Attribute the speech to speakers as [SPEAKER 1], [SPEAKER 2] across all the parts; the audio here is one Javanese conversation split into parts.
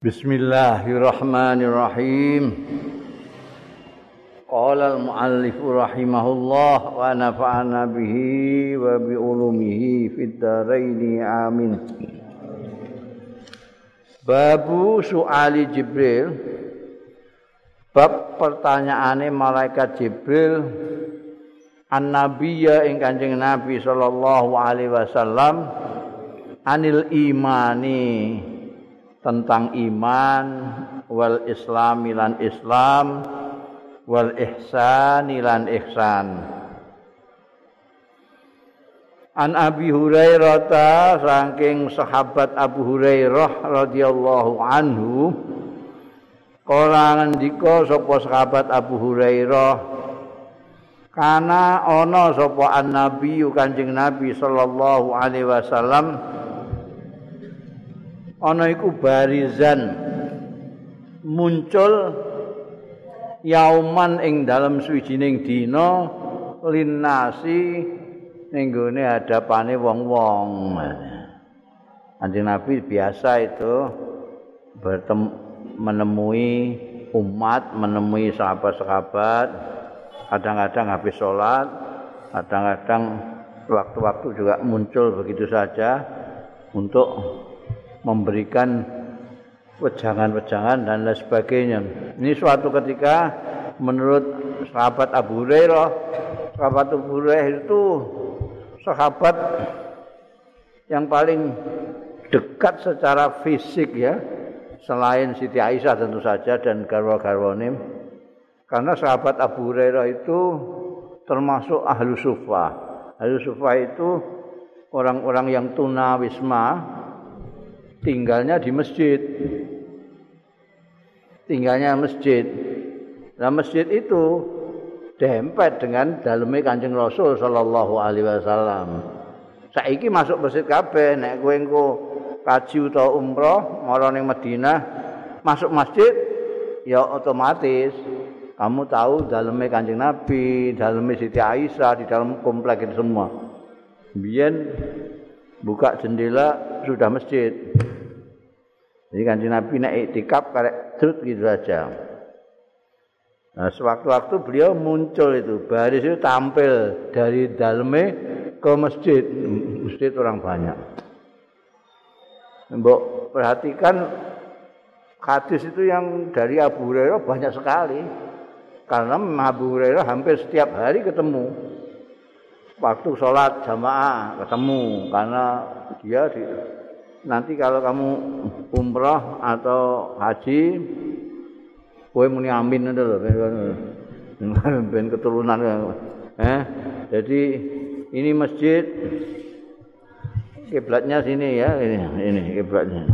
[SPEAKER 1] Bismillahirrahmanirrahim. Qala al-muallif rahimahullah wa nafa'ana bihi wa bi ulumihi fid dharain amin. Babu su'ali Jibril Bab pertanyaane malaikat Jibril an nabiyya ing Kanjeng Nabi sallallahu alaihi wasallam anil imani tentang iman wal islam lan islam wal ihsan lan ihsan. An Abi Hurairah saking sahabat Abu Hurairah radhiyallahu anhu kala ngendika sapa sahabat Abu Hurairah kana ana sapa an nabi kanjeng nabi sallallahu alaihi wasallam ana iku barizan muncul yauman ing dalam suwijining dina linnasi ning gone hadapane wong-wong. Anjing Nabi biasa itu bertemu menemui umat, menemui sahabat-sahabat, kadang-kadang habis sholat, kadang-kadang waktu-waktu juga muncul begitu saja untuk memberikan wejangan-wejangan dan lain sebagainya. Ini suatu ketika menurut sahabat Abu Hurairah, sahabat Abu Hurairah itu sahabat yang paling dekat secara fisik ya, selain Siti Aisyah tentu saja dan garwa-garwanim. Karena sahabat Abu Hurairah itu termasuk ahlu sufah. Ahlu sufah itu orang-orang yang tunawisma, tinggalnya di masjid. Tinggalnya masjid. Nah masjid itu dempet dengan dalamnya Kanjeng Rasul sallallahu alaihi wasallam. Saiki masuk masjid kabeh nek kowe engko kaji utawa umroh mara ning Madinah masuk masjid ya otomatis kamu tahu dalamnya Kanjeng Nabi, dalamnya Siti Aisyah di dalam komplek itu semua. Biyen buka jendela sudah masjid. Jadi kan Nabi naik iktikaf karek terus gitu saja. Nah, sewaktu-waktu beliau muncul itu, baris itu tampil dari dalamnya ke masjid. Masjid orang banyak. Mbok perhatikan hadis itu yang dari Abu Hurairah banyak sekali. Karena Abu Hurairah hampir setiap hari ketemu. Waktu sholat jamaah ketemu. Karena dia di, nanti kalau kamu umrah atau haji kowe muni amin ngono lho ben keturunan eh jadi ini masjid kiblatnya sini ya ini ini kiblatnya.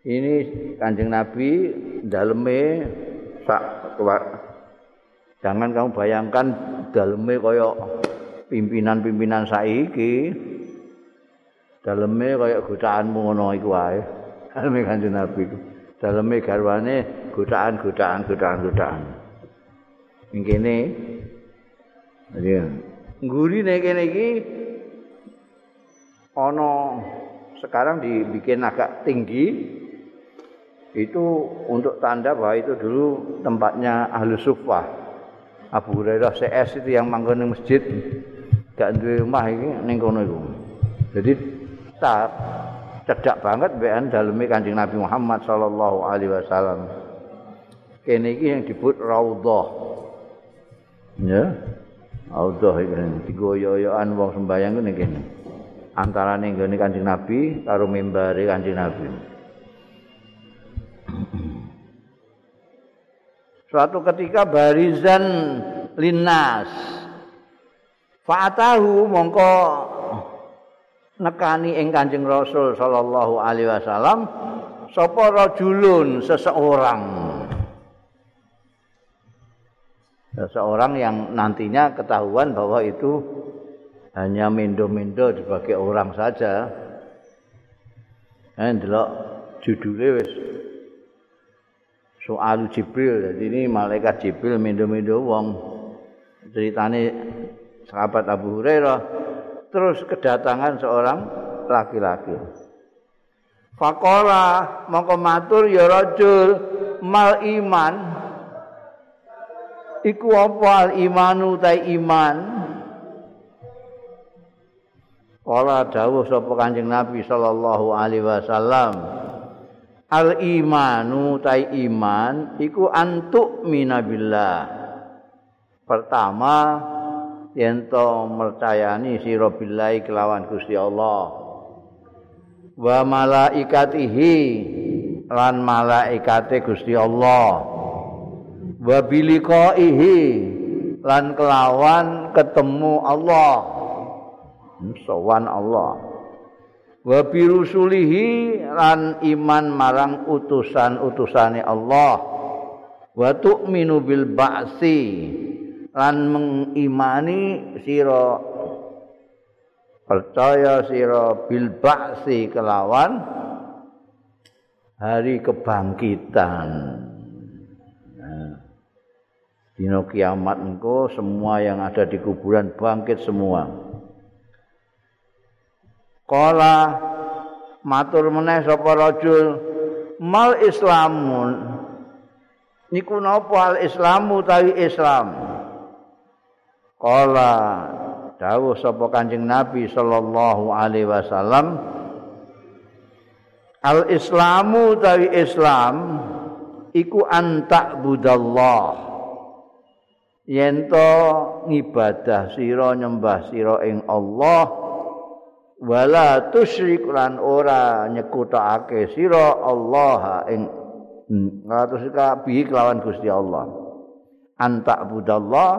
[SPEAKER 1] Ini kanjeng nabi daleme sak jangan kamu bayangkan daleme koyok pimpinan-pimpinan saiki. Daleme kaya godaanmu ngono iku wae. Daleme kanjeng nabi daleme garwane godaan godaan godaan godaan ing kene. Ya ngguri nek kene iki ana sekarang dibikin agak tinggi. Itu untuk tanda bahwa itu dulu tempatnya ahlu sufah Abu Hurairah CS itu yang manggon masjid gak duwe rumah iki ning kono iku jadi tetap cedak banget bean daleme Kanjeng Nabi Muhammad sallallahu alaihi wasallam. Kene iki yang disebut raudhah. Ya. Raudhah iki digoyo-goyoan wong sembayang ngene kene. Antarane nggone Kanjeng Nabi karo mimbare Kanjeng Nabi. Suatu ketika barizan linnas. Fa'atahu mongko nekani ing Kanjeng Rasul sallallahu alaihi wasallam sapa rajulun seseorang seseorang yang nantinya ketahuan bahwa itu hanya mendo-mendo dipakai orang saja. Eh delok judule wis Soal Jibril. Jadi ini malaikat Jibril mendo-mendo wong. Ceritane sahabat Abu Hurairah terus kedatangan seorang laki-laki. Faqala mongko matur ya rajul mal iman iku apa al imanu ta iman Kala dawuh sapa Kanjeng Nabi sallallahu alaihi wasallam Al imanu ta iman iku antuk minabillah. Pertama yen to mercayani sira billahi kelawan Gusti Allah. Wa malaikatihi lan malaikate Gusti Allah. Wa biliqaihi lan kelawan ketemu Allah. Sowan Allah wa birusulihi lan iman marang utusan-utusane Allah wa tu'minu bil ba'si lan mengimani sira percaya sira bil ba'si kelawan hari kebangkitan. Nah, dino kiamat engko semua yang ada di kuburan bangkit semua. Kala matur meneh sapa rajul mal islamun. Niku napa al islamu tawi islam? Kala dawuh sapa Kanjeng Nabi sallallahu alaihi wasallam Al Islamu tawi Islam iku antak budallah yen to ngibadah sira nyembah sira ing Allah wala tusyrik lan ora nyekutakake sira Allah ing ngatus bi kelawan Gusti Allah. Antak budallah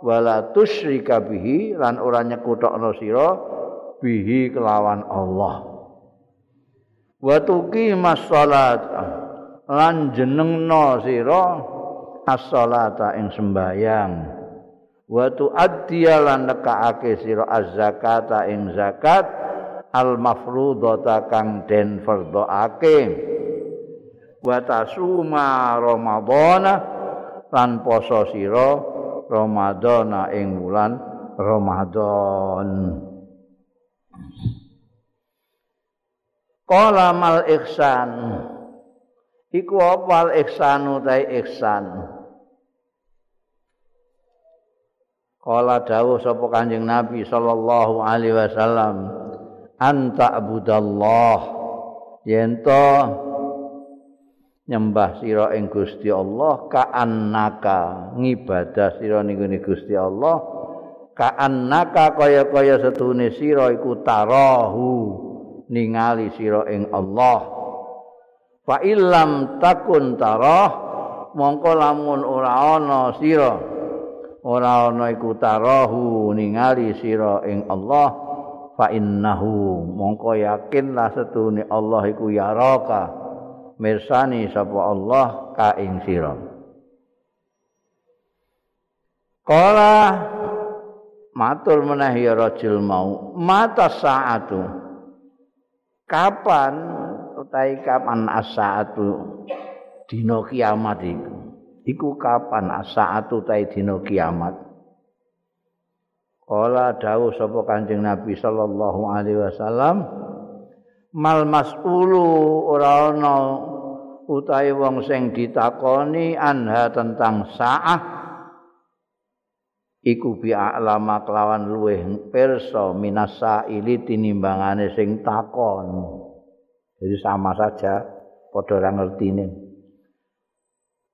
[SPEAKER 1] wala tusyrika bihi lan ora nyekutokno sira bihi kelawan Allah. Wa tuqimas salat lan jenengno sira as-salata ing sembayang wa tuaddiya lan nekake sira az-zakata ing zakat al-mafrudata kang den fardhoake wa tasuma ramadhana lan poso sira Ramadan ing wulan Ramadan. Qala mal ihsan. Iku apa al ihsanu ta ihsan? Qala dawuh sapa Kanjeng Nabi sallallahu alaihi wasallam, anta abudallah yen to nyembah sira ing Gusti Allah kaannaka ngibadah sira ning Gusti Allah kaannaka kaya-kaya setune sira iku tarahu ningali sira ing Allah. Fa illam takun tarah mongko lamun ora ana sira ora ana iku tarahu ningali sira ing Allah fa innahu mongko yakinlah setune Allah iku yaraka mirsani sapa Allah ka ing sira. Kala matur meneh ya rajul mau mata saatu kapan utahe kapan as-saatu dina kiamat iku? Iku kapan as-saatu utahe dina kiamat Kala dawuh sapa Kanjeng Nabi sallallahu alaihi wasallam mal mas'ulu ora utahe wong sing ditakoni anha tentang saah. Iku bi alama kelawan luweh pirsa minasa ili tinimbangane sing takon. Jadi sama saja padha ora ngertine.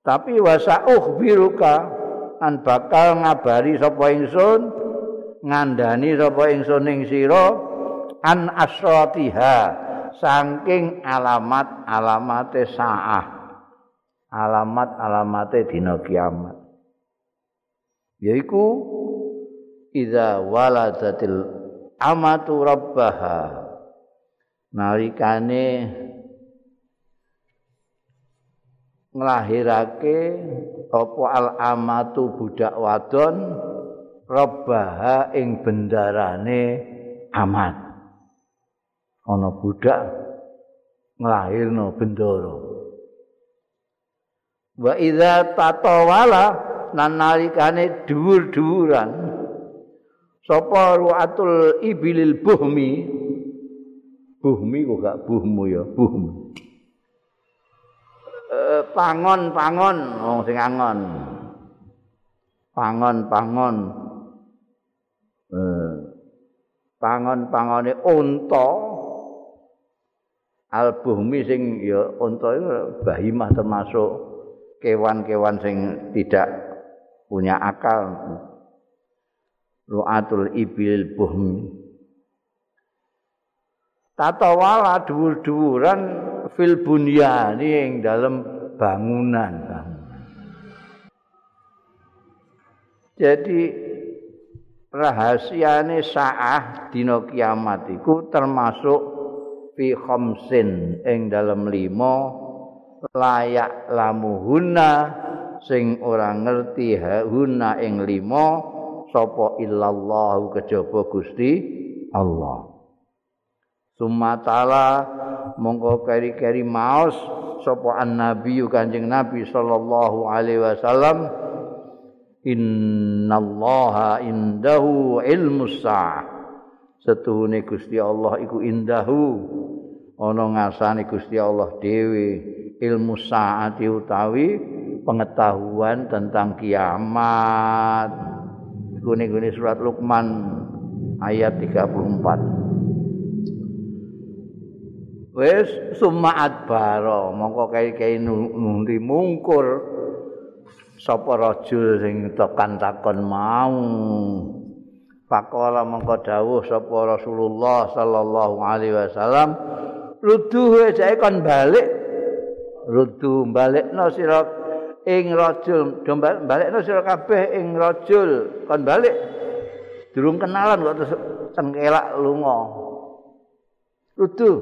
[SPEAKER 1] Tapi wasa ukhbiruka an bakal ngabari sapa ingsun ngandani sapa ingsun ing sira an asratiha saking alamat-alamate saah. Alamat-alamate dina kiamat. Yaiku idza waladatil amatu rabbaha. Nalikane nglahirake apa al amatu budak wadon rabbaha ing bendarane amat. ana budak nglahirno bendara wa idza tatawala nan nalikane dhuwur-dhuwuran sapa ruatul ibilil buhmi? Buhmi kok gak buhmu ya? Buhmi eh, pangon pangon wong sing angon. Pangon pangon eh, pangon pangone unta. Al buhmi sing ya unta itu bahimah termasuk kewan-kewan sing tidak punya akal. Ru'atul ibil buhmi. Tatawala dhuwur-dhuwuran fil bunyani ing dalam bangunan. Jadi rahasiane saah dina kiamat iku termasuk fi khamsin ing dalam lima layak lamuhuna sing ora ngerti huna ing lima sapa illallah kejaba Gusti Allah. Sumatala mongko keri-keri maos sapa annabi Kanjeng Nabi sallallahu alaihi wasallam innallaha indahu ilmus saah. Setuhune Gusti Allah iku indahu. Ana ngasane Gusti Allah dhewe. Ilmu saati utawi pengetahuan tentang kiamat. Ning surat Luqman ayat 34 wis sumaat baro mongko kai-kai nundi mungkur sapa rajul sing tekan takon mau? Pakola mongko dawuh sapa Rasulullah sallallahu alaihi wasallam ruduh jake kon balik. Ruduh balikno sira ing rajul do balikno sira kabeh ing rajul kon balik. Durung kenalan kok terus cengkelak lunga. Ruduh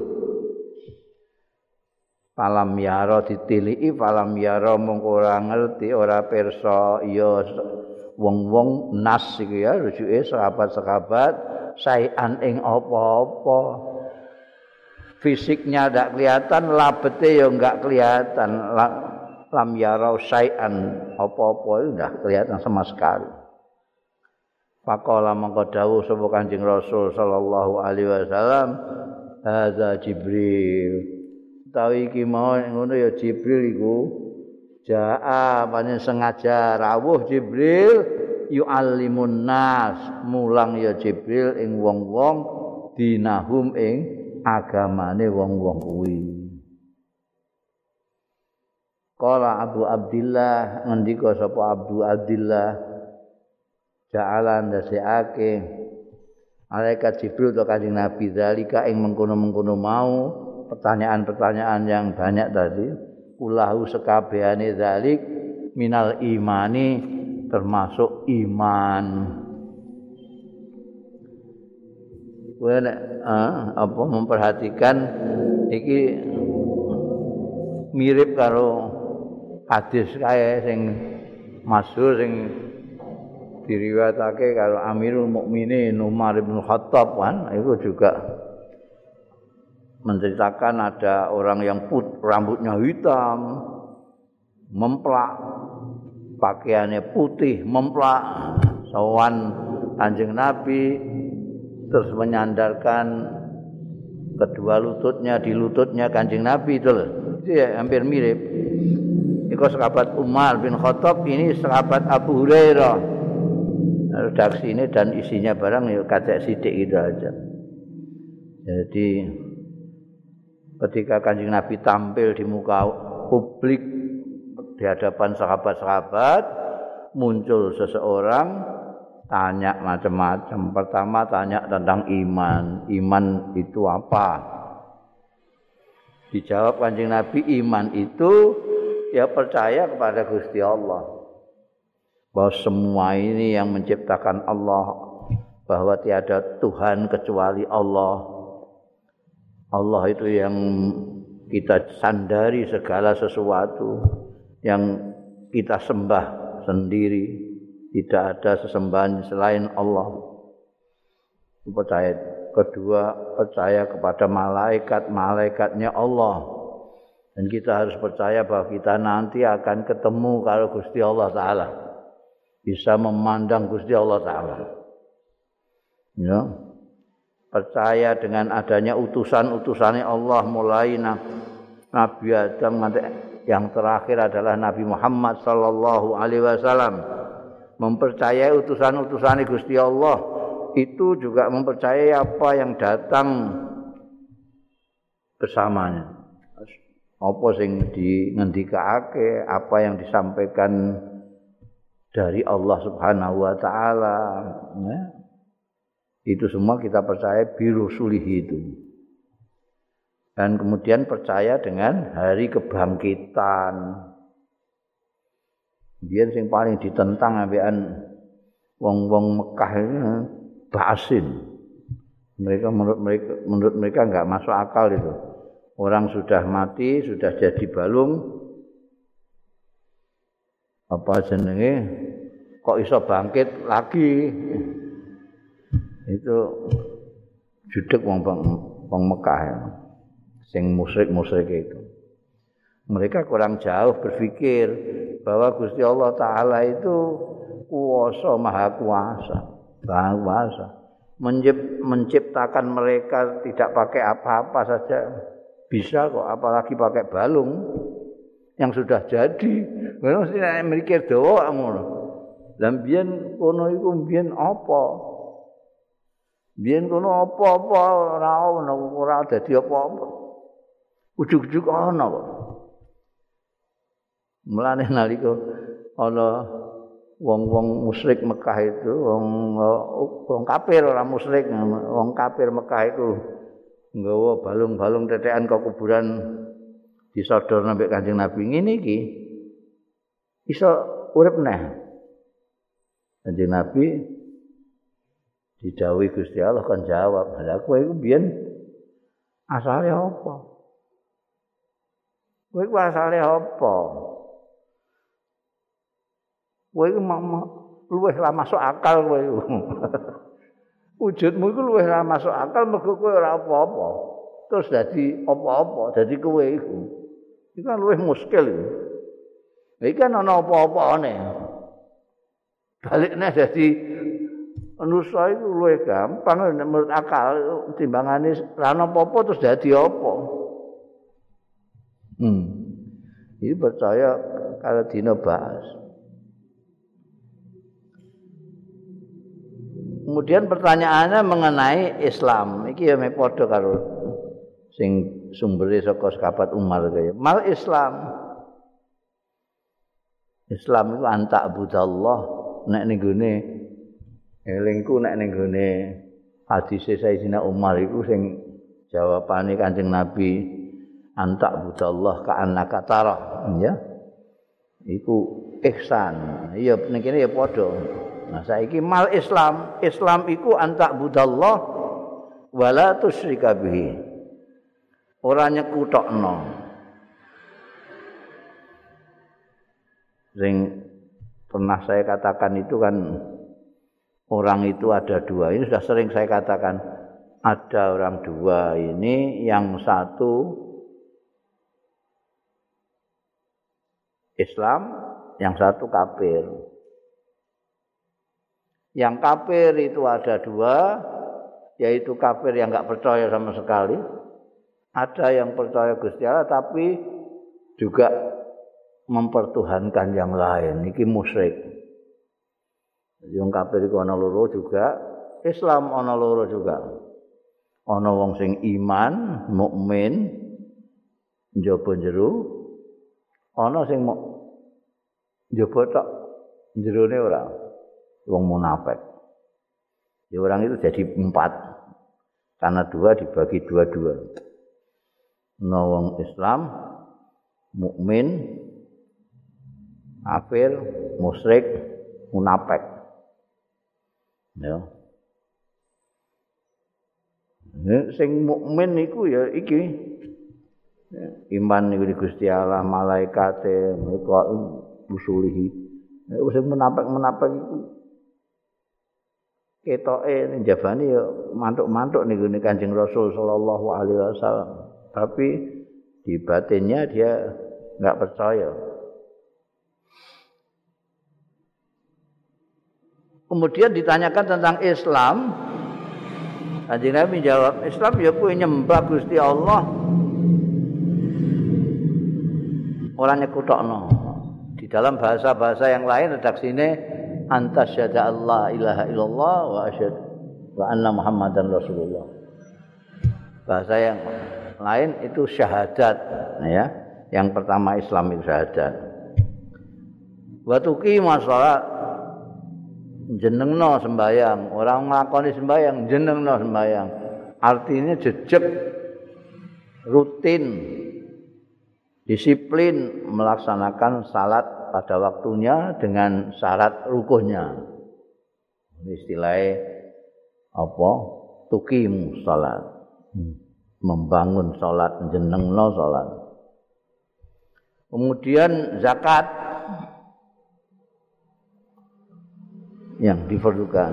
[SPEAKER 1] Palam yaro ditiliki palam yaro mongko ora ngerti ora pirsa ya wong-wong nas iki ya rujuke sahabat-sahabat saean ing apa-apa. Fisiknya ndak kelihatan labete ya enggak kelihatan. Lam yaro saean apa-apa itu ndak kelihatan sama sekali. Pakola mongko dawuh sapa Kanjeng Rasul sallallahu alaihi wasallam hadza Jibril utawi iki mau ngono ya Jibril iku. Jaa panen sengaja rawuh Jibril yu'allimun nas mulang ya Jibril ing wong-wong dinahum ing agamane wong-wong kuwi. Kala Abu Abdillah ngendika sapa Abu Abdillah? Ja'ala ndasekake malaikat Jibril to kanjeng Nabi zalika ing mengkono-mengkono mau pertanyaan-pertanyaan yang banyak tadi. Ulahu sekabehane zalik minal imani termasuk iman. Kowe uh, apa memperhatikan iki mirip karo hadis kae sing masyhur sing diriwayatake karo Amirul Mukminin Umar bin Khattab kan itu juga menceritakan ada orang yang put, rambutnya hitam, memplak, pakaiannya putih, memplak, sawan anjing Nabi, terus menyandarkan kedua lututnya di lututnya kanjeng Nabi itu loh. Itu ya hampir mirip. Itu sahabat Umar bin Khattab ini sahabat Abu Hurairah. Redaksi ini dan isinya barang ya kacek sidik itu aja. Jadi ketika kanjeng Nabi tampil di muka publik di hadapan sahabat-sahabat muncul seseorang tanya macam-macam. Pertama tanya tentang iman. Iman itu apa? Dijawab kanjeng Nabi iman itu ya percaya kepada Gusti Allah. Bahwa semua ini yang menciptakan Allah bahwa tiada Tuhan kecuali Allah Allah itu yang kita sandari segala sesuatu yang kita sembah sendiri. Tidak ada sesembahan selain Allah. Percaya kedua percaya kepada malaikat malaikatnya Allah. Dan kita harus percaya bahwa kita nanti akan ketemu kalau Gusti Allah taala. Bisa memandang Gusti Allah taala. Ya percaya dengan adanya utusan-utusannya Allah mulai Nabi Adam yang terakhir adalah Nabi Muhammad sallallahu alaihi wasallam. Mempercayai utusan-utusan Gusti Allah. Itu juga mempercayai apa yang datang bersamanya. Apa sing di apa yang disampaikan dari Allah Subhanahu wa taala ya. Itu semua kita percaya biru sulih itu. Dan kemudian percaya dengan hari kebangkitan. Dia sing paling ditentang ambekan wong-wong Mekah ini basin mereka menurut mereka menurut mereka enggak masuk akal itu. Orang sudah mati sudah jadi balung. Apa jenenge? Kok iso bangkit lagi itu judek wong wong Mekah ya. sing musyrik-musyrik itu. Mereka kurang jauh berpikir bahwa Gusti Allah Ta'ala itu kuasa, maha kuasa, maha kuasa. menciptakan mereka tidak pakai apa-apa saja bisa kok, apalagi pakai balung yang sudah jadi. Mereka mesti mikir doa ngono. Dan biyen kono iku biyen apa? Biyen kono apa-apa ora ono, ora dadi apa-apa. ujug-ujug ana kok. Mulane nalika ana wong-wong musyrik Mekah itu, wong wong kafir ora musyrik, wong kafir Mekah itu nggawa balung-balung tetekan ke kuburan disodor sampai Kanjeng Nabi ngene iki. Iso urip neh. Kanjeng Nabi didhawuhi Gusti Allah kan jawab, "Lah kowe iku biyen asale apa?" Kowe ku asale apa? Kowe ku luwih lah masuk akal kowe. Wujudmu iku luwih lah masuk akal mergo kowe ora apa-apa. Terus dadi apa-apa, dadi kowe iku. Iku kan luwih muskil iku. Iki kan ana apa-apane. Balikne dadi manusa iku luwih gampang menurut akal timbangane ra apa-apa terus dadi apa. Hmm. Ini percaya kalau dino bahas. Kemudian pertanyaannya mengenai Islam. Iki ya me padha karo sing sumbere saka sekabat Umar kaya. Mal Islam. Islam itu antak budallah nek ning gone elingku nek ning gone hadis Sayyidina Umar iku sing jawabane Kanjeng Nabi antak budallah ka annaka tara. Ya. Iku ihsan. Iya ning kene ya padha. Nah saiki mal islam. Islam iku antak budallah wala tusyrika bihi. Ora nyekutokno. Sing pernah saya katakan itu kan orang itu ada dua ini sudah sering saya katakan ada orang dua ini yang satu Islam, yang satu kafir. Yang kafir itu ada dua, yaitu kafir yang nggak percaya sama sekali. Ada yang percaya Gusti Allah tapi juga mempertuhankan yang lain. Niki musyrik. Yang kafir itu ana loro juga, Islam ana loro juga. Ana wong sing iman, mukmin, njaba jero, ana sing njaba tok jerone ora wong munafik. Ya orang itu jadi empat karena dua dibagi dua-dua. No wong Islam mukmin kafir musyrik munafik ya. Sing mukmin iku ya iki. Iman niku di Gusti Allah malaikate mereka usulihi nek wis menapek-menapek iku. Ketoke ning jabane ya mantuk-mantuk ning Kanjeng Rasul sallallahu alaihi wasallam. Tapi di batinnya dia enggak percaya Kemudian ditanyakan tentang Islam Kanjeng Nabi jawab, Islam ya kuwi nyembah Gusti Allah. Ora nyekutokno. Di dalam bahasa-bahasa yang lain redaksine antas syada Allah ilaha illallah wa asyhadu wa anna Muhammadan Rasulullah. Bahasa yang lain itu syahadat ya. Yang pertama Islam itu syahadat. Wa shalat jenengno sembayang, orang nglakoni sembayang jenengno sembayang. Artinya jejak rutin disiplin melaksanakan salat pada waktunya dengan syarat rukuhnya. Istilahnya apa? Tukimu salat. Hmm. Membangun salat, jenengno salat. Kemudian zakat yang diperlukan.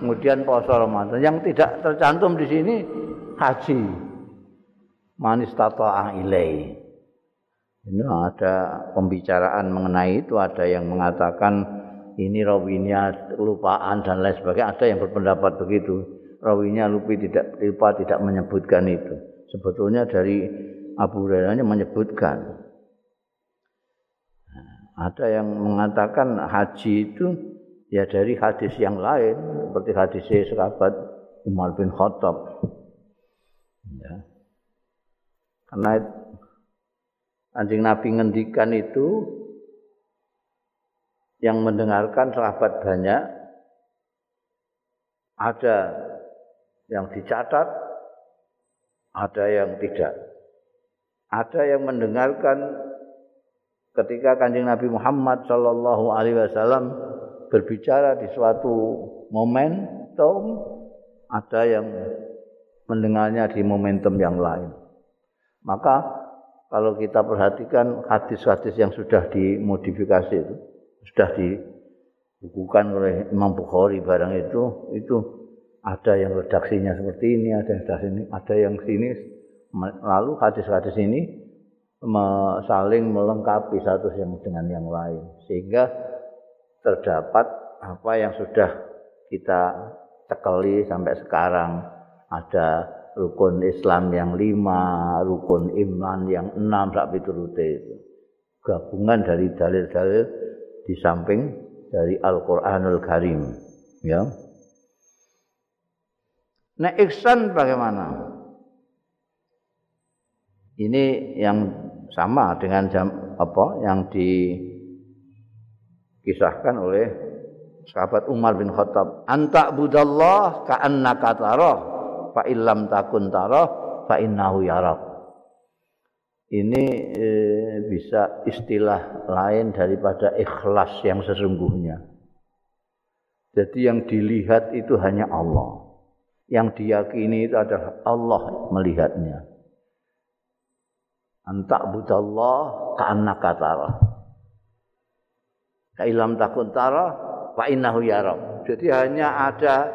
[SPEAKER 1] Kemudian puasa Ramadan yang tidak tercantum di sini haji. Manis tata'a ilai. Ini ada pembicaraan mengenai itu, ada yang mengatakan ini rawinya kelupaan dan lain sebagainya, ada yang berpendapat begitu. Rawinya lupa tidak lupa tidak menyebutkan itu. Sebetulnya dari Abu Hurairah menyebutkan. Ada yang mengatakan haji itu ya dari hadis yang lain seperti hadis sahabat Umar bin Khattab ya. karena anjing Nabi ngendikan itu yang mendengarkan sahabat banyak ada yang dicatat ada yang tidak ada yang mendengarkan ketika kanjeng Nabi Muhammad Shallallahu Alaihi Wasallam berbicara di suatu momentum ada yang mendengarnya di momentum yang lain. Maka kalau kita perhatikan hadis-hadis yang sudah dimodifikasi itu, sudah dibukukan oleh Imam Bukhari barang itu, itu ada yang redaksinya seperti ini, ada yang sini, ada yang sini. Lalu hadis-hadis ini saling melengkapi satu dengan yang lain, sehingga terdapat apa yang sudah kita cekali sampai sekarang. Ada rukun Islam yang lima, rukun iman yang enam sampai turute itu. Gabungan dari dalil-dalil di samping dari Al-Qur'anul Karim ya. Nah ihsan bagaimana? Ini yang sama dengan jam apa yang di kisahkan oleh sahabat Umar bin Khattab. Anta budallah ka annaka tarah fa illam takun tarah fa innahu yarak ini e, bisa istilah lain daripada ikhlas yang sesungguhnya. Jadi yang dilihat itu hanya Allah. Yang diyakini itu adalah Allah melihatnya. Anta budallah ka annaka tarah Kailam takun tara fa innahu yara. Jadi hanya ada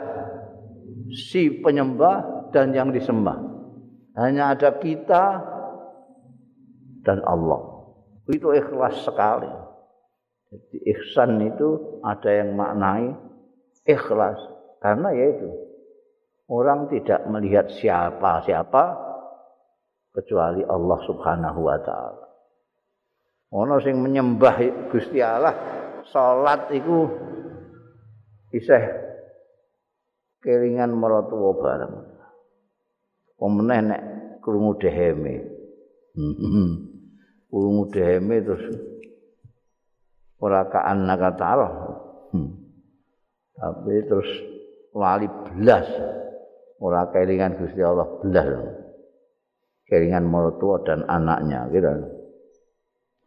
[SPEAKER 1] si penyembah dan yang disembah. Hanya ada kita dan Allah. Itu ikhlas sekali. Jadi ihsan itu ada yang maknai ikhlas karena yaitu orang tidak melihat siapa-siapa kecuali Allah Subhanahu wa taala. Ono sing menyembah Gusti Allah salat iku isih kelingan maratuwa bareng. Pemeneh nek krungu deheme. Krungu deheme terus ora kaan nakataro. Hmm. Tapi terus lali belas. Ora kelingan Gusti Allah belas. Kelingan maratuwa dan anaknya gitu.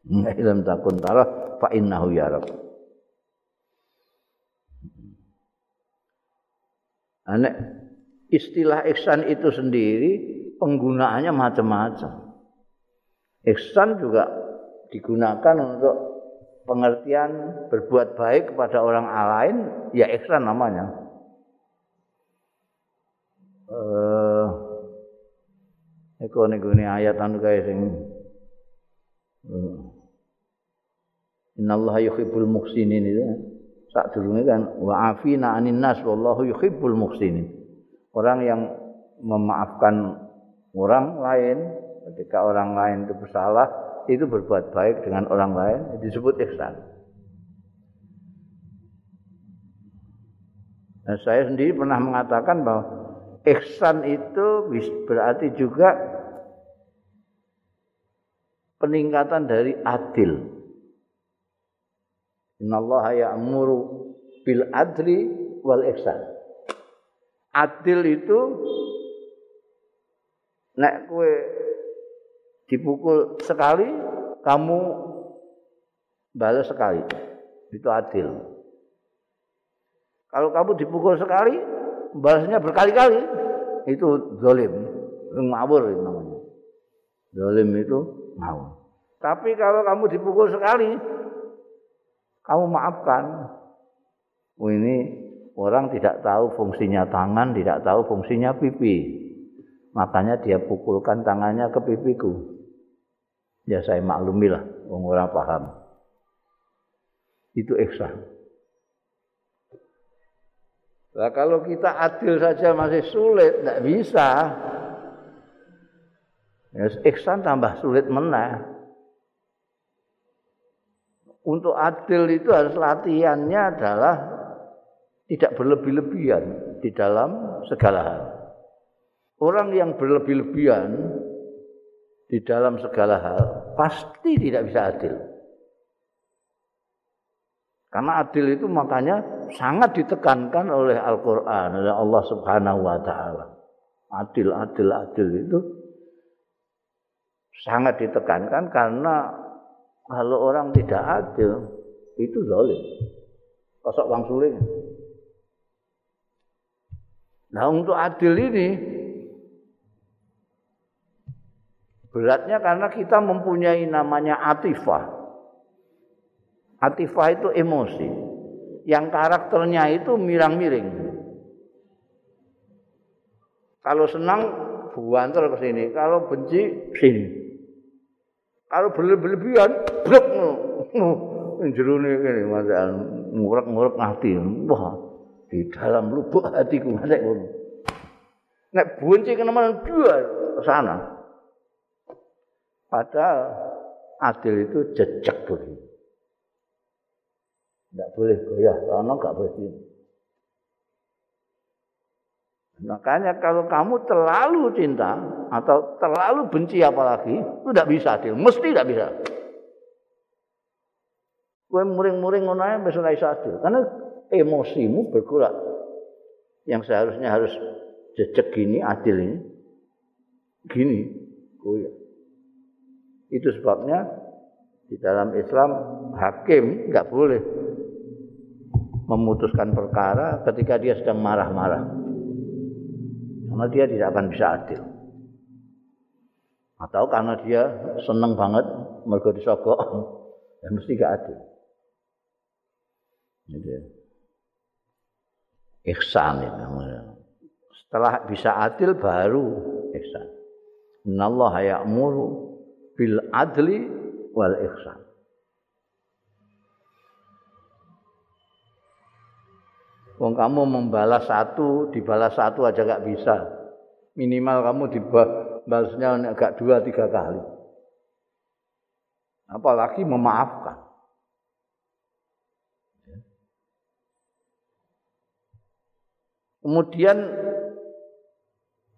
[SPEAKER 1] Ilm takun tarah fa innahu ya Anak istilah ihsan itu sendiri penggunaannya macam-macam. Ihsan juga digunakan untuk pengertian berbuat baik kepada orang lain, ya ihsan namanya. Eh Eko ini ayat anu kaya sing uh, Innallaha yuhibbul muhsinin itu. Sak durunge kan wa afina anin nas wallahu yuhibbul muhsinin orang yang memaafkan orang lain ketika orang lain itu bersalah itu berbuat baik dengan orang lain disebut ihsan. Dan saya sendiri pernah mengatakan bahwa ihsan itu berarti juga peningkatan dari adil. Innallaha ya'muru bil adli wal ihsan. Adil itu nek kue dipukul sekali, kamu balas sekali. Itu adil. Kalau kamu dipukul sekali, balasnya berkali-kali. Itu zolim. Ngawur namanya. Zolim itu ngawur. Tapi kalau kamu dipukul sekali, kamu maafkan. Oh, ini orang tidak tahu fungsinya tangan, tidak tahu fungsinya pipi. Makanya dia pukulkan tangannya ke pipiku. Ya saya maklumi lah, orang paham. Itu ihsan. Nah, kalau kita adil saja masih sulit, tidak bisa. Ya, ihsan tambah sulit menang. Untuk adil itu harus latihannya adalah tidak berlebih-lebihan di dalam segala hal. Orang yang berlebih-lebihan di dalam segala hal pasti tidak bisa adil. Karena adil itu makanya sangat ditekankan oleh Al-Qur'an oleh Allah Subhanahu wa taala. Adil, adil, adil itu sangat ditekankan karena kalau orang tidak adil itu zalim. Kosok bang suling. Nah untuk adil ini Beratnya karena kita mempunyai namanya atifah. Atifah itu emosi. Yang karakternya itu mirang-miring. Kalau senang buantar ke sini, kalau benci sini. Kalau berlebihan, blok jerune ini masalah ngurek-ngurek hati. Wah, di dalam lubuk hatiku masih ngono. Nek benci kena-mana dua sana. Padahal adil itu jejak begitu. Tidak boleh goyah, karena nggak boleh. Makanya kalau kamu terlalu cinta atau terlalu benci apalagi, itu tidak bisa adil. Mesti tidak bisa. Kue muring-muring ngono ae wis ora iso. Karena emosimu bergerak. Yang seharusnya harus jejak gini adil ini. Gini, goyah. Itu sebabnya di dalam Islam hakim nggak boleh memutuskan perkara ketika dia sedang marah-marah. Karena dia tidak akan bisa adil. Atau karena dia seneng banget mergo disogok, ya mesti gak adil. Jadi, ihsan itu. Setelah bisa adil baru ihsan. Innallaha ya'muru bil adli wal ihsan. Wong kamu membalas satu, dibalas satu aja gak bisa. Minimal kamu dibalasnya agak dua tiga kali. Apalagi memaafkan. Kemudian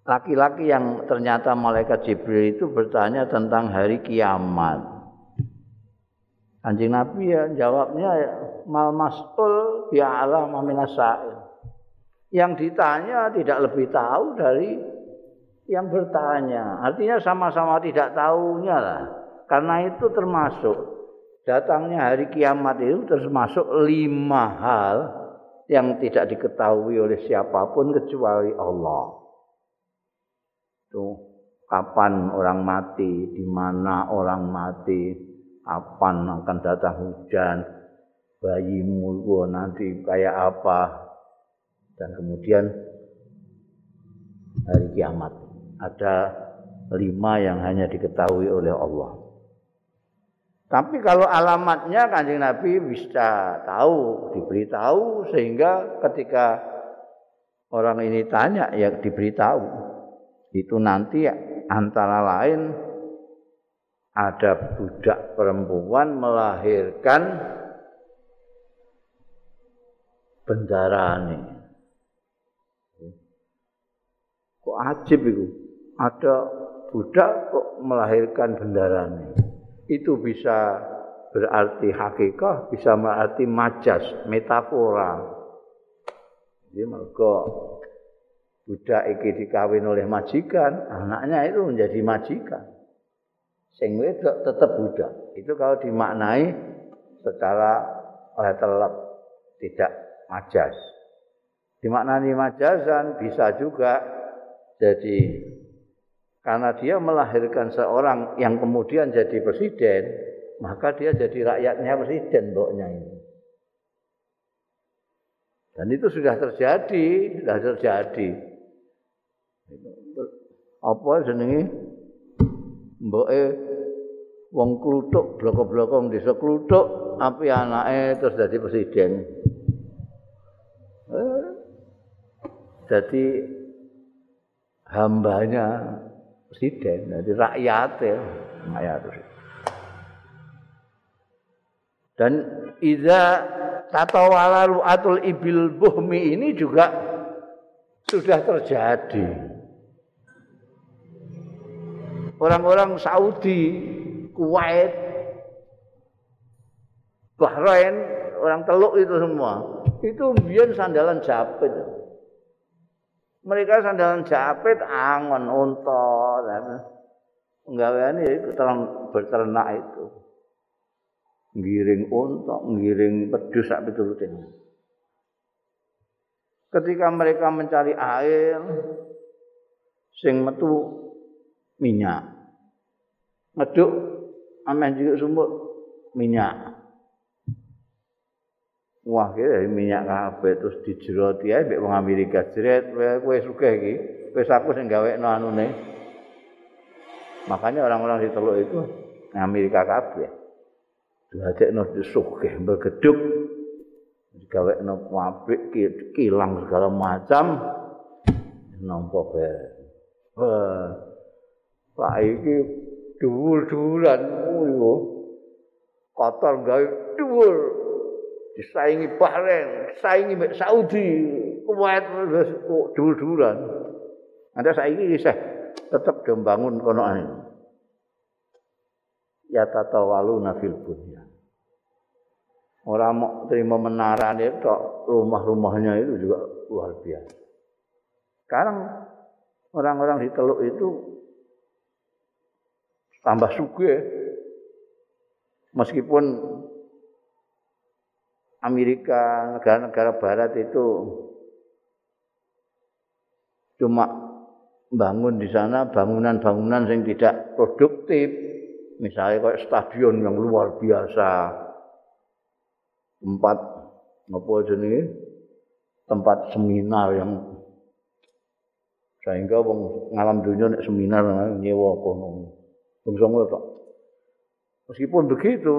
[SPEAKER 1] laki-laki yang ternyata malaikat Jibril itu bertanya tentang hari kiamat. Anjing Nabi ya jawabnya mal mas'ul bi'ala maminasail. Yang ditanya tidak lebih tahu dari yang bertanya. Artinya sama-sama tidak tahunya lah. Karena itu termasuk datangnya hari kiamat itu termasuk lima hal yang tidak diketahui oleh siapa pun kecuali Allah. itu kapan orang mati, di mana orang mati, kapan akan datang hujan, bayimu nanti kayak apa, dan kemudian hari kiamat. Ada lima yang hanya diketahui oleh Allah. Tapi kalau alamatnya kanjeng Nabi bisa tahu, diberitahu sehingga ketika orang ini tanya ya diberitahu itu nanti antara lain ada budak perempuan melahirkan bendarane. Kok ajib itu? Ada budak kok melahirkan bendarane. Itu bisa berarti hakikat, bisa berarti majas, metafora. Jadi mereka budak iki dikawin oleh majikan, anaknya itu menjadi majikan. Sing wedok tetap budak. Itu kalau dimaknai secara letterlep tidak majas. Dimaknai majazan bisa juga jadi karena dia melahirkan seorang yang kemudian jadi presiden, maka dia jadi rakyatnya presiden mboknya ini. Dan itu sudah terjadi, sudah terjadi. Apa jenenge? Mboke wong kluthuk bloko-bloko desa kluthuk, api anake terus dadi presiden. Eh, jadi hambanya presiden, jadi rakyat ya, rakyat. Dan iza tatawala ru'atul ibil buhmi ini juga sudah terjadi. Orang-orang Saudi, Kuwait, Bahrain, orang Teluk itu semua, itu biar sandalan japit. Mereka sandalan japit angon unta, Enggak ini berternak itu. ngiring unta, ngiring pedus sak piturute. Ketika mereka mencari air sing metu minyak. Meduk amen juga sumur minyak. Wah, kira minyak kabeh terus dijeroti ae mbek wong Amerika jeret kowe sugih iki. Wis aku sing gawekno anune. Makanya orang-orang di Teluk itu Amerika kabeh. diajekno disugih bergeduk digawekno pabrik kilang segala macam nampa bae Pak iki dhuwur-dhuwuran kuwi kotor gawe dhuwur disaingi Bahrain saingi Saudi kuat dhuwur-dhuwuran ada saiki isih tetep do bangun kono ya tatawalu nafil bunya. Orang mau terima menara itu rumah-rumahnya itu juga luar biasa. Sekarang orang-orang di Teluk itu tambah suge meskipun Amerika negara-negara Barat itu cuma bangun di sana bangunan-bangunan yang tidak produktif. Misalnya kayak stadion yang luar biasa. Tempat apa jenis tempat seminar yang sehingga wong ngalam dunia nek seminar nyewa kono bangsa ngono meskipun begitu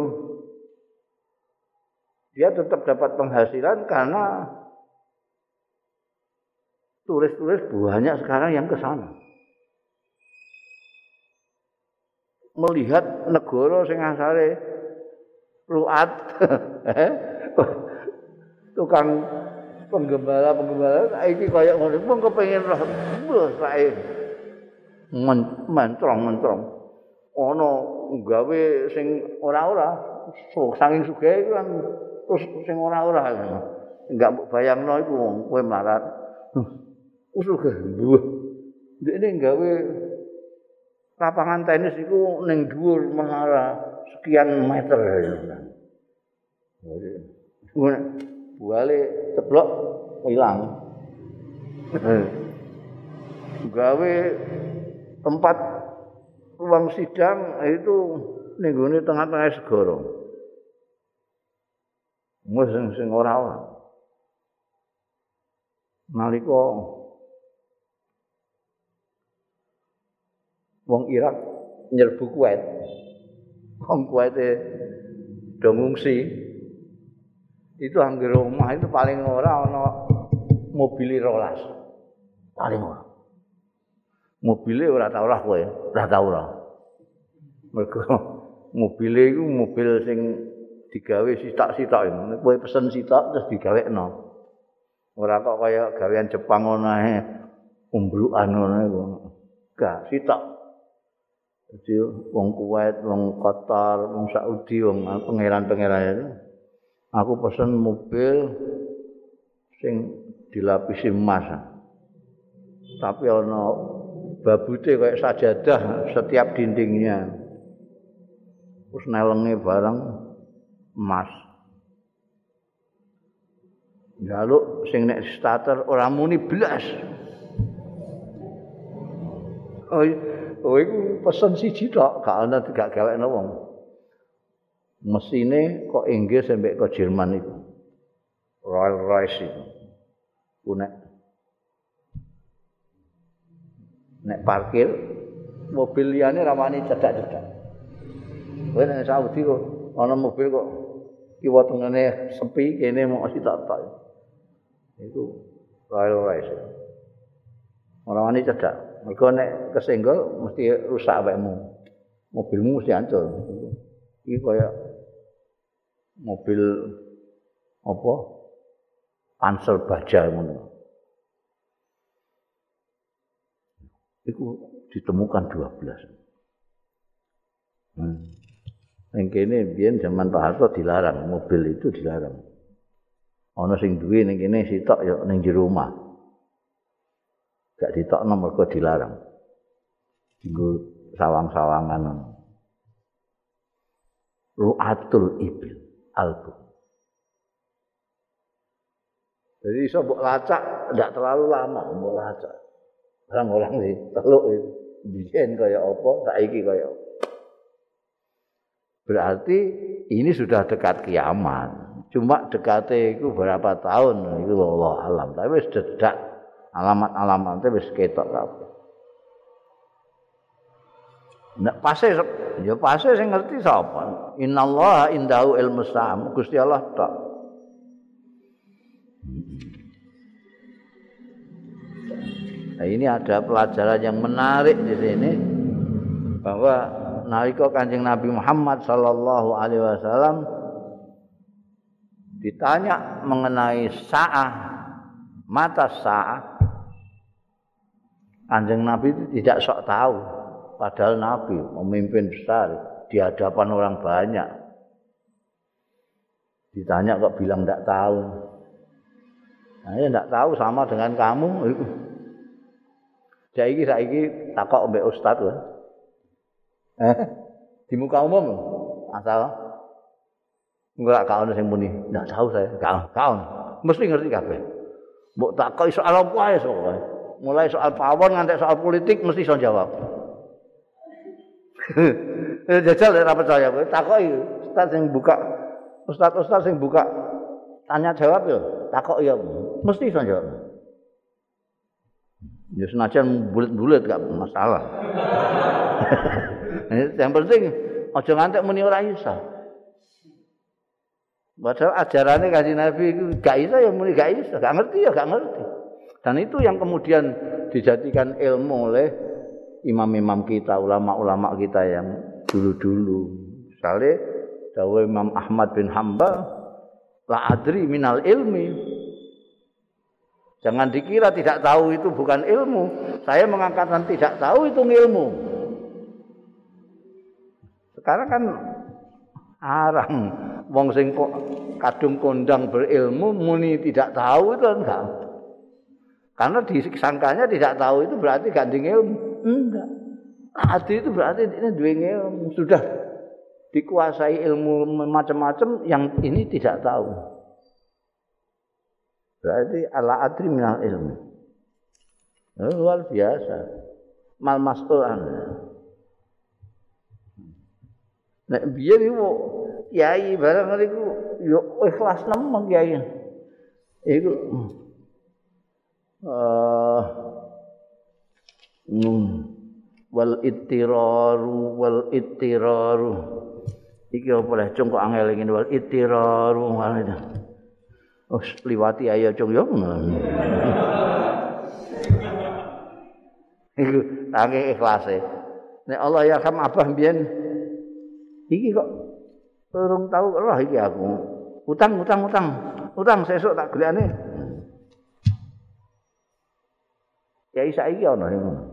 [SPEAKER 1] dia tetap dapat penghasilan karena turis-turis banyak sekarang yang ke sana. Melihat negara sing asale ruat tukang penggembala penggembala iki kaya ngono. Pun kepengin roh bos sae mentrong mentrong ana gawe sing ora-ora saking sugih iku kan terus sing ora-ora. Enggak mbok bayangno iku kowe melarat usuh buah ini gawe lapangan tenis itu ning dhuwur menara sekian meter. Buale ceplok hilang. Gawe tempat ruang sidang itu ning gone tengah-tengah segara. Mus sing ora ora. Nalika wong Irak nyerbu Kuwait. Wong Kuwait do ngungsi. Itu anggere omah itu paling ora ana mobil rolas. paling ora. Mobile ora tau ora kowe, ora tau ora. Mergo mobile iku mobil sing digawe sitak-sitak ini. Kowe pesen sitak terus digawekno. Ora kok kaya gawean Jepang ngono ae umbrukan ngono iku. Gak sitak. Jadi wong Kuwait, wong Qatar, wong Saudi, wong pangeran-pangeran itu. Aku pesen mobil sing dilapisi emas. Tapi ana babute kayak sajadah setiap dindingnya. Terus nelenge barang emas. Lalu sing nek starter ora muni blas. Oh, oh iku pesen siji tok, gak ana gak gawekno wong. Mesine kok Inggris sampai ke Jerman itu. Royal Royce itu. Ku nek nek parkir mobil liyane ramani cedak-cedak. Kowe nek Saudi kok ana mobil kok kiwa tengene sepi kene mau asih tak tak. Itu Royal Royce. Ora wani cedak. Mergo nek kesenggol mesti rusak awakmu. Mobilmu mesti hancur. Iki kaya mobil apa? Panser baja ngono. Iku ditemukan 12. Hmm. Yang kene biyen zaman Pak Harto dilarang, mobil itu dilarang. Ana sing duwe ning kene sitok ya ning jero rumah. Gak ditokno mergo dilarang. Nggo sawang-sawangan. Ru'atul ibil album. Jadi iso mbok lacak ndak terlalu lama mbok lacak. Orang-orang sih teluk itu. Biyen kaya apa, saiki kaya. Berarti ini sudah dekat kiamat. Cuma dekatnya itu berapa tahun itu Allah alam. Tapi sudah dekat alamat-alamatnya wis ketok kabeh. Nek pase ya pase sing ngerti sapa? Innallaha indahu ilmu sam. Gusti Allah tok. Nah, ini ada pelajaran yang menarik di sini bahwa nalika Kanjeng Nabi Muhammad sallallahu alaihi wasallam ditanya mengenai sa'ah mata sa'ah Kanjeng Nabi itu tidak sok tahu. Padahal nabi memimpin besar di hadapan orang banyak. Ditanya kok bilang tidak tahu? Nah ya tidak tahu sama dengan kamu saiki saiki takok mbek ustaz lho eh di muka umum. Asal. Enggak kau sing muni. Tidak tahu saya. Kau kau mesti ngerti kabeh. Mbok takoki soal apa ya soal mulai soal pawon nganti soal politik mesti iso jawab. Jajal ora percaya. Kowe takoki ustaz sing buka ustaz-ustaz sing buka tanya jawab yo. Takok ya mesti iso jawab. Ya senajan bulet-bulet gak masalah. yang penting aja ngantek muni ora iso. Padahal ajarannya kasih Nabi itu gak iso ya muni gak iso, gak ngerti ya gak ngerti. Dan itu yang kemudian dijadikan ilmu oleh imam-imam kita, ulama-ulama kita yang dulu-dulu. Misalnya, Dawa Imam Ahmad bin Hambal, La adri minal ilmi. Jangan dikira tidak tahu itu bukan ilmu. Saya mengangkatkan tidak tahu itu ilmu. Sekarang kan arang wong sing kadung kondang berilmu muni tidak tahu itu enggak. Karena disangkanya tidak tahu itu berarti gandeng ilmu. Enggak. Adi itu berarti ini dua ilmu. Sudah dikuasai ilmu macam-macam yang ini tidak tahu. Berarti ala adri minal ilmu. Oh, luar biasa. Mal mas'ul Nek biar iku kiai barang niku yo ikhlas nemen kiai. Iku uh, Hmm. wal ittiraru wal ittiraru iki apa leh cung kok angel ngene wal ittiraru ngene oh liwati ayo cung yo. Iku saking ikhlase. Nek Allah ya kam abah mbiyen iki kok urung tau roh iki aku. Utang utang utang. Utang sesuk tak golekane ya isa iki ana ngono.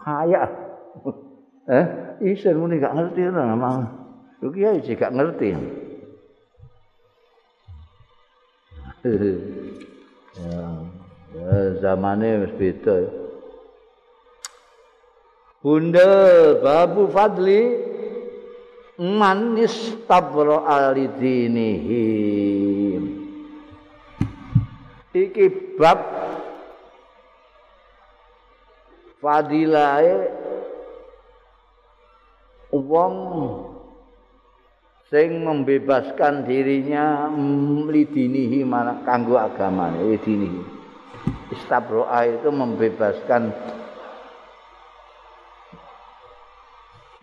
[SPEAKER 1] Kaya. Eh isin muni gak ngerti ora nama lu kiai gak ngerti ya, zamane wis beda Bunda babu fadli manis tabro alidinihi. Iki bab fadilae wong sing membebaskan dirinya lidinihi mana kanggo agamane lidinihi istabroa itu membebaskan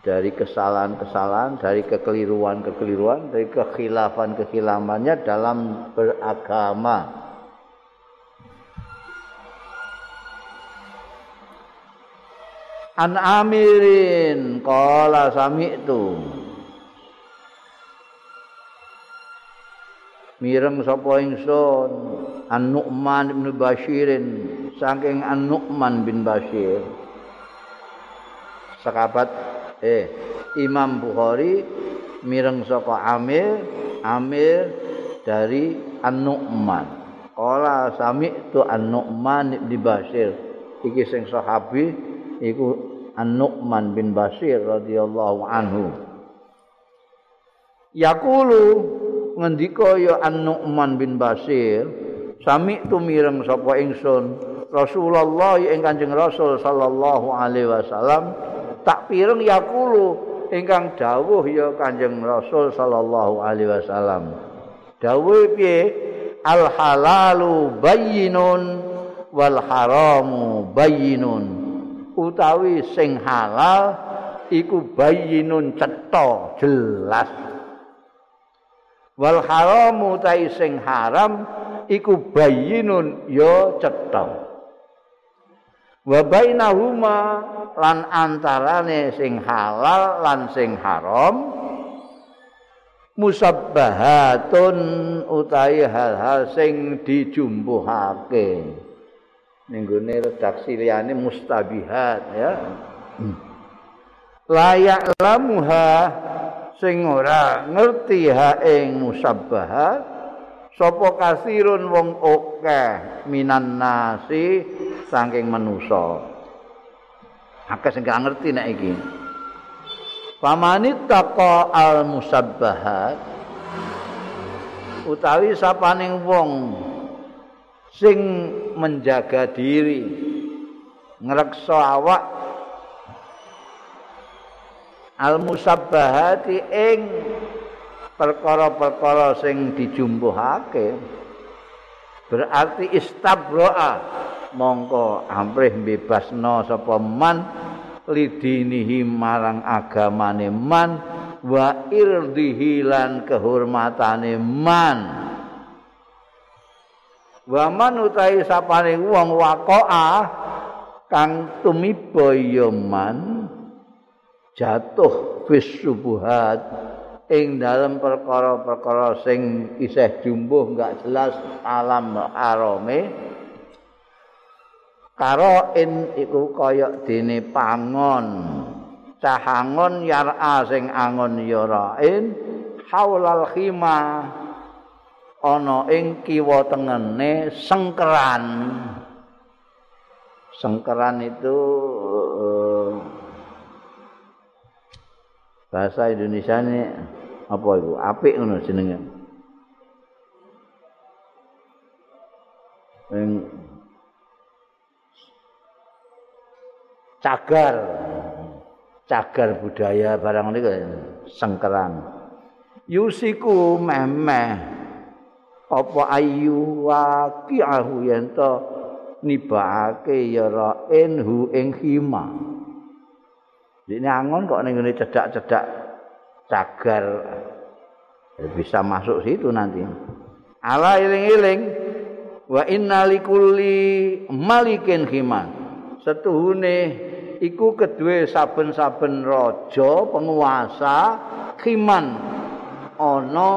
[SPEAKER 1] dari kesalahan-kesalahan, dari kekeliruan-kekeliruan, dari kekhilafan-kekhilafannya dalam beragama. An Amirin qala sami'tu Mireng sapa ingsun An Nu'man bin Bashirin saking An Nu'man bin Bashir. Sakabat eh Imam Bukhari mireng saka Amir Amir dari An Nu'man Qala sami'tu An Nu'man bin Bashir. Iki sing sahabi iku An-Nu'man bin Bashir radhiyallahu anhu. Yaqulu ngendika ya An-Nu'man bin Bashir, sami tu mireng sapa ingsun Rasulullah ing Kanjeng Rasul sallallahu alaihi wasallam tak pireng yaqulu ingkang dawuh ya Kanjeng Rasul sallallahu alaihi wasallam. Dawuh piye? Al halalu bayyinun wal haramu bayyinun. utawi sing halal iku bayyinun cetha jelas wal haramu utawi sing haram iku bayyinun ya cetha. Wa bainahuma lan antarane sing halal lan sing haram musabbahatun utawi hal-hal sing dijumbuhake ning gone redaksi liyane mustabihat ya. Hmm. layak lamuha sing ora ngerti ha ing musabbahat sapa kasirun wong akeh minan nasi saking manusa. Akeh sing gak ngerti nek iki. Pamanit taqa al musabbahat utawi sapaning wong sing menjaga diri ngreksa awak al musabbahati ing perkara-perkara sing dijumbuhake berarti istabroa mongko amrih bebasno sapa man lidinihi marang agamane man wa irdihi lan kehormatane man. Wa man utahi sapane wong waqa'a kang tumiba man jatuh fis subuhat. Ing dalam perkara-perkara sing isih jumbuh enggak jelas alam arame karo in iku kaya dene pangon. Cahangon yara sing angon yarain haulal khimah ana ing kiwa tengene sengkeran. Sengkeran itu uh, bahasa Indonesia ini apa itu apik ngono jenenge. Ing cagar. Cagar budaya barang ini sengkeran. Yusiku memeh. Apa ayu waqi'ahu yen to nibake ra'in hu ing khima dene angon kok ning ngene cedak-cedak cagar. Bisa masuk situ nanti. Ala iling-iling wa inna likulli malikin khiman. Setuhune iku kedue saben-saben raja penguasa khiman. Ana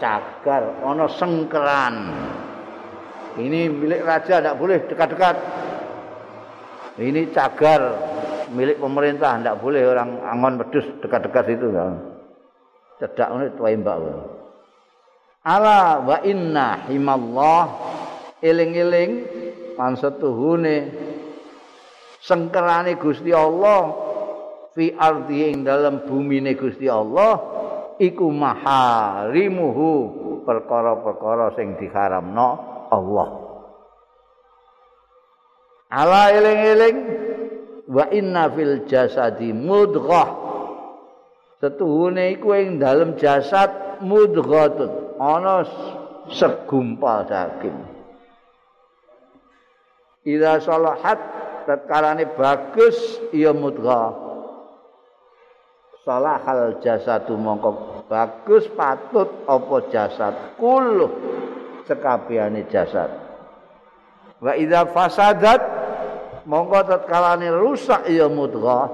[SPEAKER 1] cagar ana sengkeran. Ini milik raja tidak boleh dekat-dekat. Ini cagar milik pemerintah tidak boleh orang angon pedus dekat-dekat itu cedak ini tuai mbak ala wa inna himallah eling-eling lan setuhune sengkerane Gusti Allah fi ardi ing dalam bumi ne Gusti Allah iku maharimuhu perkara-perkara sing diharamno Allah. Ala eling-eling wa inna fil jasadi mudghah setuhune iku ing dalam jasad mudghatun ana segumpal daging Ila salahat tatkalane bagus ya mudghah. Salahal jasadu mongko bagus patut apa jasad kullu sekabehane jasad. Wa idza fasadat mongko tatkalane rusak ya mudghah.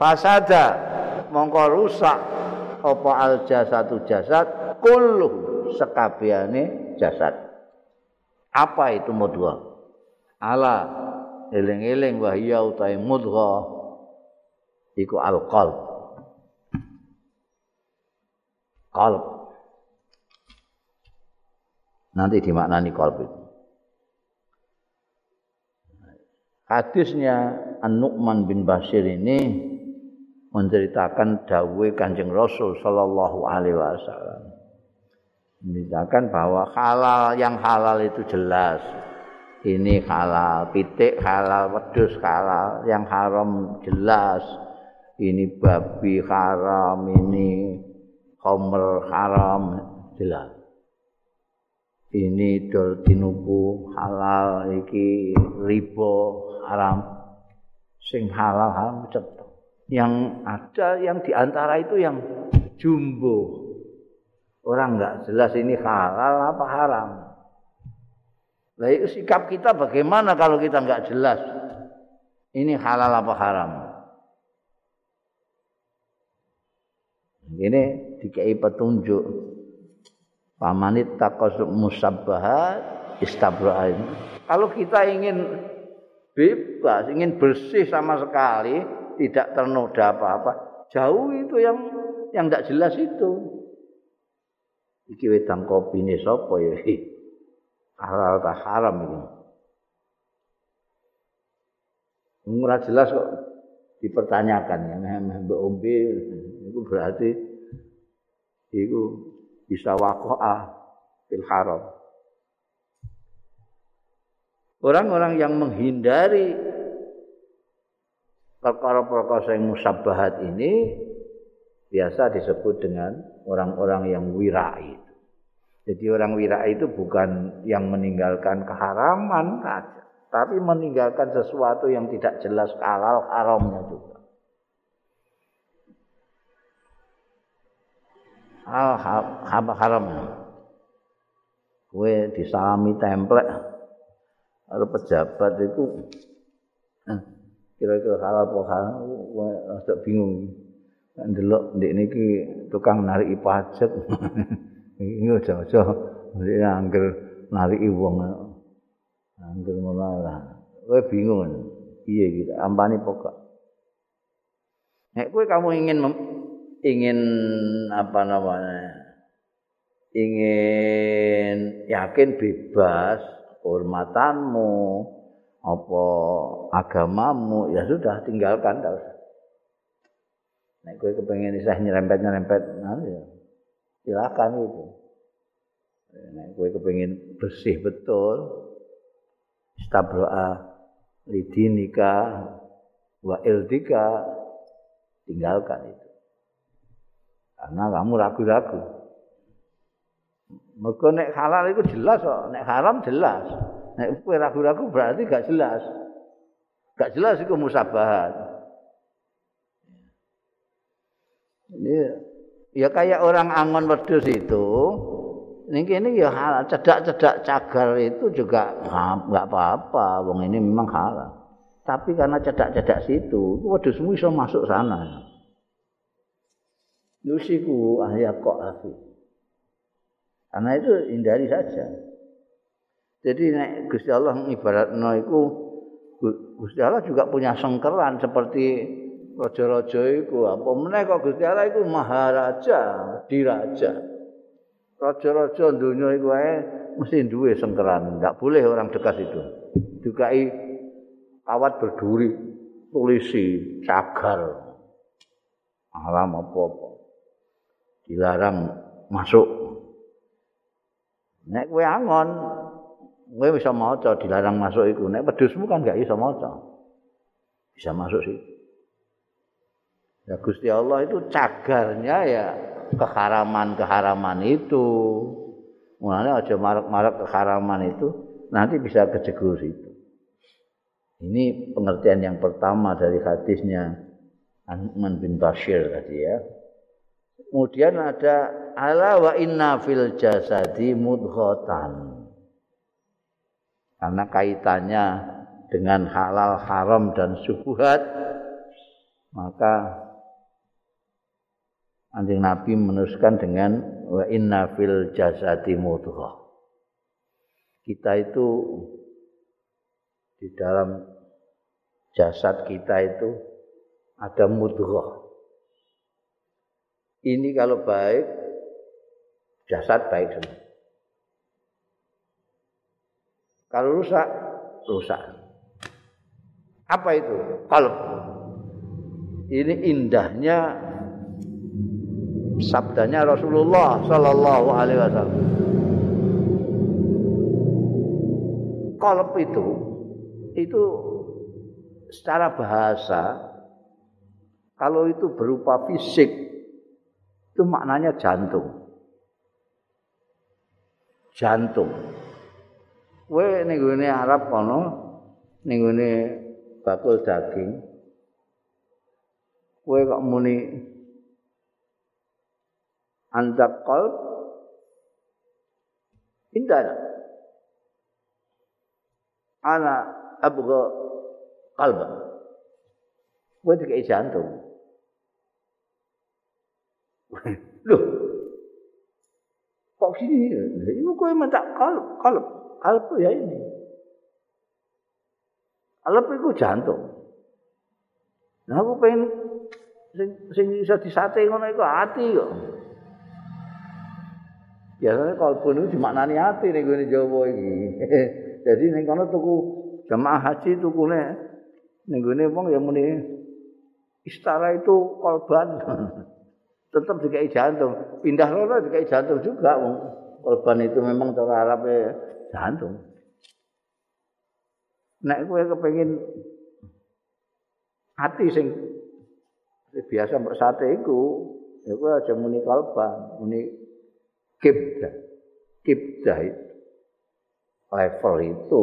[SPEAKER 1] Fasada mongko rusak apa al jasadu jasad kullu sekabehane jasad. Apa itu mudghah? ala eling-eling wahya utahe mudgha iku alqalb qalb nanti dimaknani qalb itu hadisnya An-Nu'man bin Bashir ini menceritakan dawe Kanjeng Rasul sallallahu alaihi wasallam menceritakan bahwa halal yang halal itu jelas ini halal, pitik halal, wedus halal, yang haram jelas. Ini babi haram, ini homer haram jelas. Ini dol tinuku halal, iki ribo haram. Sing halal haram cetok. Yang ada yang di antara itu yang jumbo. Orang nggak jelas ini halal apa haram. Lah sikap kita bagaimana kalau kita enggak jelas ini halal apa haram? Ini dikai petunjuk pamanit takosuk musabbahat istabra'in. Kalau kita ingin bebas, ingin bersih sama sekali, tidak ternoda apa-apa, jauh itu yang yang tidak jelas itu. Iki wedang kopi ini sapa ya? halal atau haram ini. Murah jelas kok dipertanyakan ya, mbak ombe itu berarti itu bisa wakoah fil haram. Orang-orang yang menghindari perkara-perkara yang musabahat ini biasa disebut dengan orang-orang yang wirai. Jadi orang wira itu bukan yang meninggalkan keharaman saja, tapi meninggalkan sesuatu yang tidak jelas halal haramnya juga. Hal haram? Kue disalami templek, kalau pejabat itu eh, kira-kira halal apa haram, rasa bingung. Ndelok ndek niki tukang narik pajak. Iki aja-aja mesti angger nariki wong. Angger ngono lah. Kowe bingung. Piye iki ampani pokok. Nek kowe kamu ingin ingin apa namanya? Ingin yakin bebas hormatanmu apa agamamu ya sudah tinggalkan terus. Nek kowe kepengin isih nyerempet-nyerempet nah ya. silakan itu. Nek kowe kepengin bersih betul, stabroa lidinika wa ildika tinggalkan itu. Karena kamu ragu-ragu. Mergo nek halal itu jelas kok, nek haram jelas. Nek kowe ragu-ragu berarti gak jelas. Gak jelas itu musabahat. Ini ya kayak orang angon wedus itu ini ini ya cedak-cedak cagar itu juga nggak apa-apa wong ini memang halal Tapi karena cedak-cedak situ, wedhusmu iso masuk sana. Yusiku ahya kok afi. Karena itu hindari saja. Jadi Gusti Allah ibaratno iku Gusti Allah juga punya sengkeran seperti raja-raja iku. Apa meneh kok Gusti Allah iku maharaja, diraja. Raja-raja dunia iku ae mesti duwe sengkeran, enggak boleh orang dekat itu. Dukai kawat berduri, polisi, cagar. Alam apa-apa. Dilarang masuk. Nek kowe angon, kowe bisa maca dilarang masuk iku. Nek pedusmu kan enggak bisa maca. Bisa masuk sih. Ya Gusti Allah itu cagarnya ya keharaman-keharaman itu. Mulanya aja marak-marak keharaman itu nanti bisa kejegur itu. Ini pengertian yang pertama dari hadisnya An-Man bin Bashir tadi ya. Kemudian ada ala wa inna fil jasadi mudghatan. Karena kaitannya dengan halal haram dan subuhat maka Anjing Nabi meneruskan dengan wa inna fil jasadi mudghah. Kita itu di dalam jasad kita itu ada mudghah. Ini kalau baik jasad baik semua. Kalau rusak, rusak. Apa itu? Kalb. Ini indahnya sabdanya Rasulullah sallallahu alaihi wasallam. Kolb itu itu secara bahasa kalau itu berupa fisik itu maknanya jantung. Jantung. Kowe ning gone Arab kono ning bakul daging. Kowe kok muni anda qalb indana ana abgha qalba gue dikai jantung loh. Kok sini? Ini gue minta kalb kalb kalb ya ini. Kalb itu jantung. Nah aku pengen sing sing bisa disate ngono iku ati kok. Biasanya kalbun itu dimaknani hati nih gue Jawa ini. Jadi nih kono tuku jamaah haji tuku nih, gue nih bang yang muni istara itu kalban. Tetap dikai jantung. Pindah lono dikai jantung juga. Bang. Kalban itu memang cara Arabnya jantung. Nek gue kepengen hati sing biasa bersate iku, ya gue aja muni kalban, muni kibda kibda itu level itu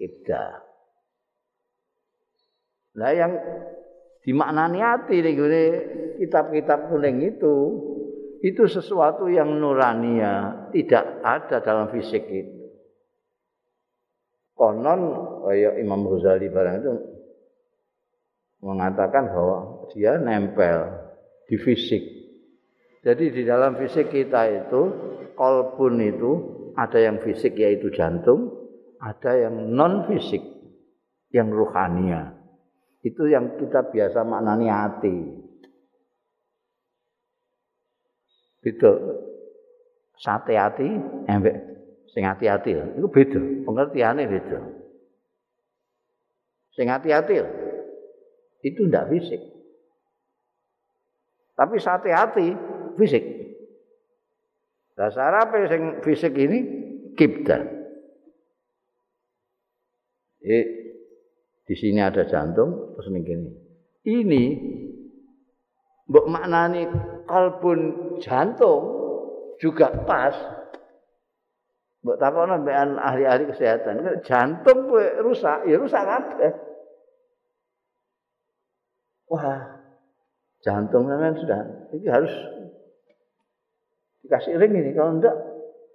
[SPEAKER 1] kibda nah yang dimaknani hati nih kitab-kitab kuning itu itu sesuatu yang nurania tidak ada dalam fisik itu. Konon kayak Imam Ghazali barang itu mengatakan bahwa dia nempel di fisik. Jadi di dalam fisik kita itu kolbun itu ada yang fisik yaitu jantung, ada yang non fisik yang ruhania. Itu yang kita biasa maknani hati. Itu sate hati, embek sing hati-hati itu beda, pengertiannya beda. Sing hati-hati itu ndak fisik. Tapi sate hati fisik. Dasar apa yang fisik ini? Kibda. Eh, di sini ada jantung, terus ini gini. Ini, mbok maknani kalbun jantung juga pas. Mbok takono mbekan ahli-ahli kesehatan, jantung rusak, ya rusak kabeh. Wah, jantung memang sudah ini harus dikasih ring ini kalau enggak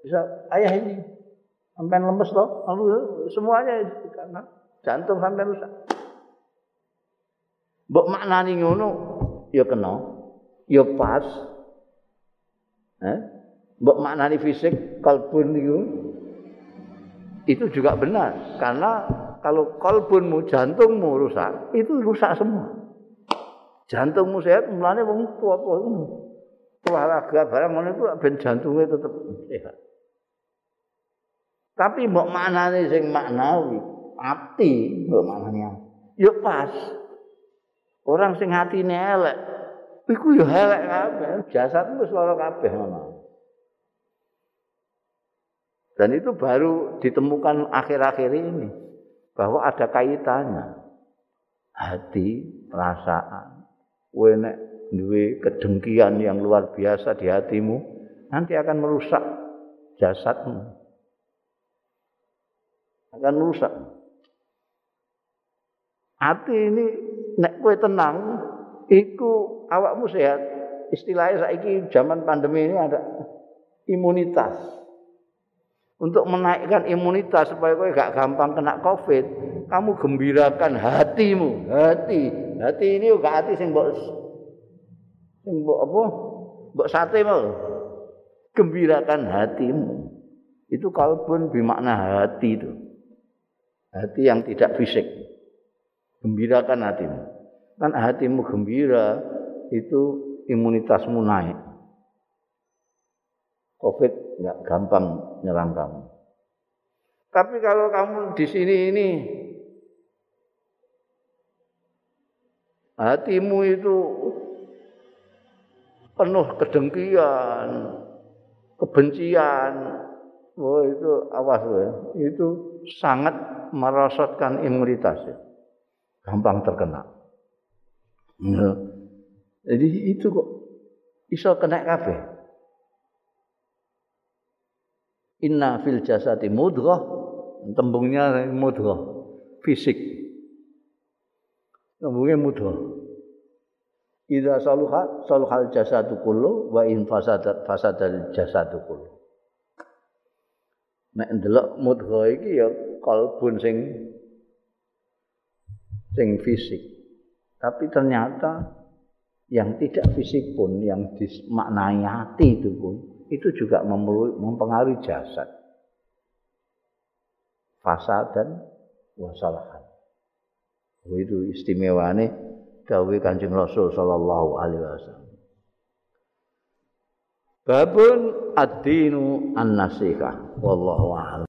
[SPEAKER 1] bisa ayah ini sampai lemes loh lalu semuanya karena Jantung sampai rusak. Mbok maknani ngono ya kena, ya pas. Eh? Mbok maknani fisik kalbun niku itu juga benar karena kalau kalbunmu jantungmu rusak itu rusak semua jantungmu sehat mulane wong tua apa olahraga barang ngono itu ben jantungnya tetap sehat tapi mbok maknani sing maknawi ati mbok maknani yo pas. Orang sing hatine elek. Iku yo elek kabeh. Jasadmu wis lara kabeh Dan itu baru ditemukan akhir-akhir ini bahwa ada kaitannya. Hati, perasaan, wenek duwe kedengkian yang luar biasa di hatimu nanti akan merusak jasadmu. Akan merusak. Hati ini nek kowe tenang, iku awakmu sehat. Istilahnya saiki zaman pandemi ini ada imunitas. untuk menaikkan imunitas supaya kau gak gampang kena covid kamu gembirakan hatimu. Hati. Hati ini juga hati sing mbok sing mbok apa? Mbok sate mau. Gembirakan hatimu. Itu kalbun bermakna hati itu. Hati yang tidak fisik gembirakan hatimu kan hatimu gembira itu imunitasmu naik covid nggak gampang nyerang kamu. Tapi kalau kamu di sini ini hatimu itu penuh kedengkian, kebencian, oh itu awas ya, itu sangat merosotkan imunitas ya. Gampang terkena. Ya. Jadi itu kok iso kena kabeh. Inna fil jasati mudghah tembungnya mudghah fisik. Tembungnya mudghah. Idza saluha saluhal jasadu kullu wa in fasadat fasadal jasadu kullu. Nek ndelok mudghah iki ya kalbun sing sing fisik. Tapi ternyata yang tidak fisik pun yang dimaknai hati itu pun itu juga mempengaruhi jasad. Fasad dan wasalahan. Oh, itu istimewane dawuh Kanjeng Rasul sallallahu alaihi wasallam. Babun ad-dinu an-nasihah wallahu a'lam.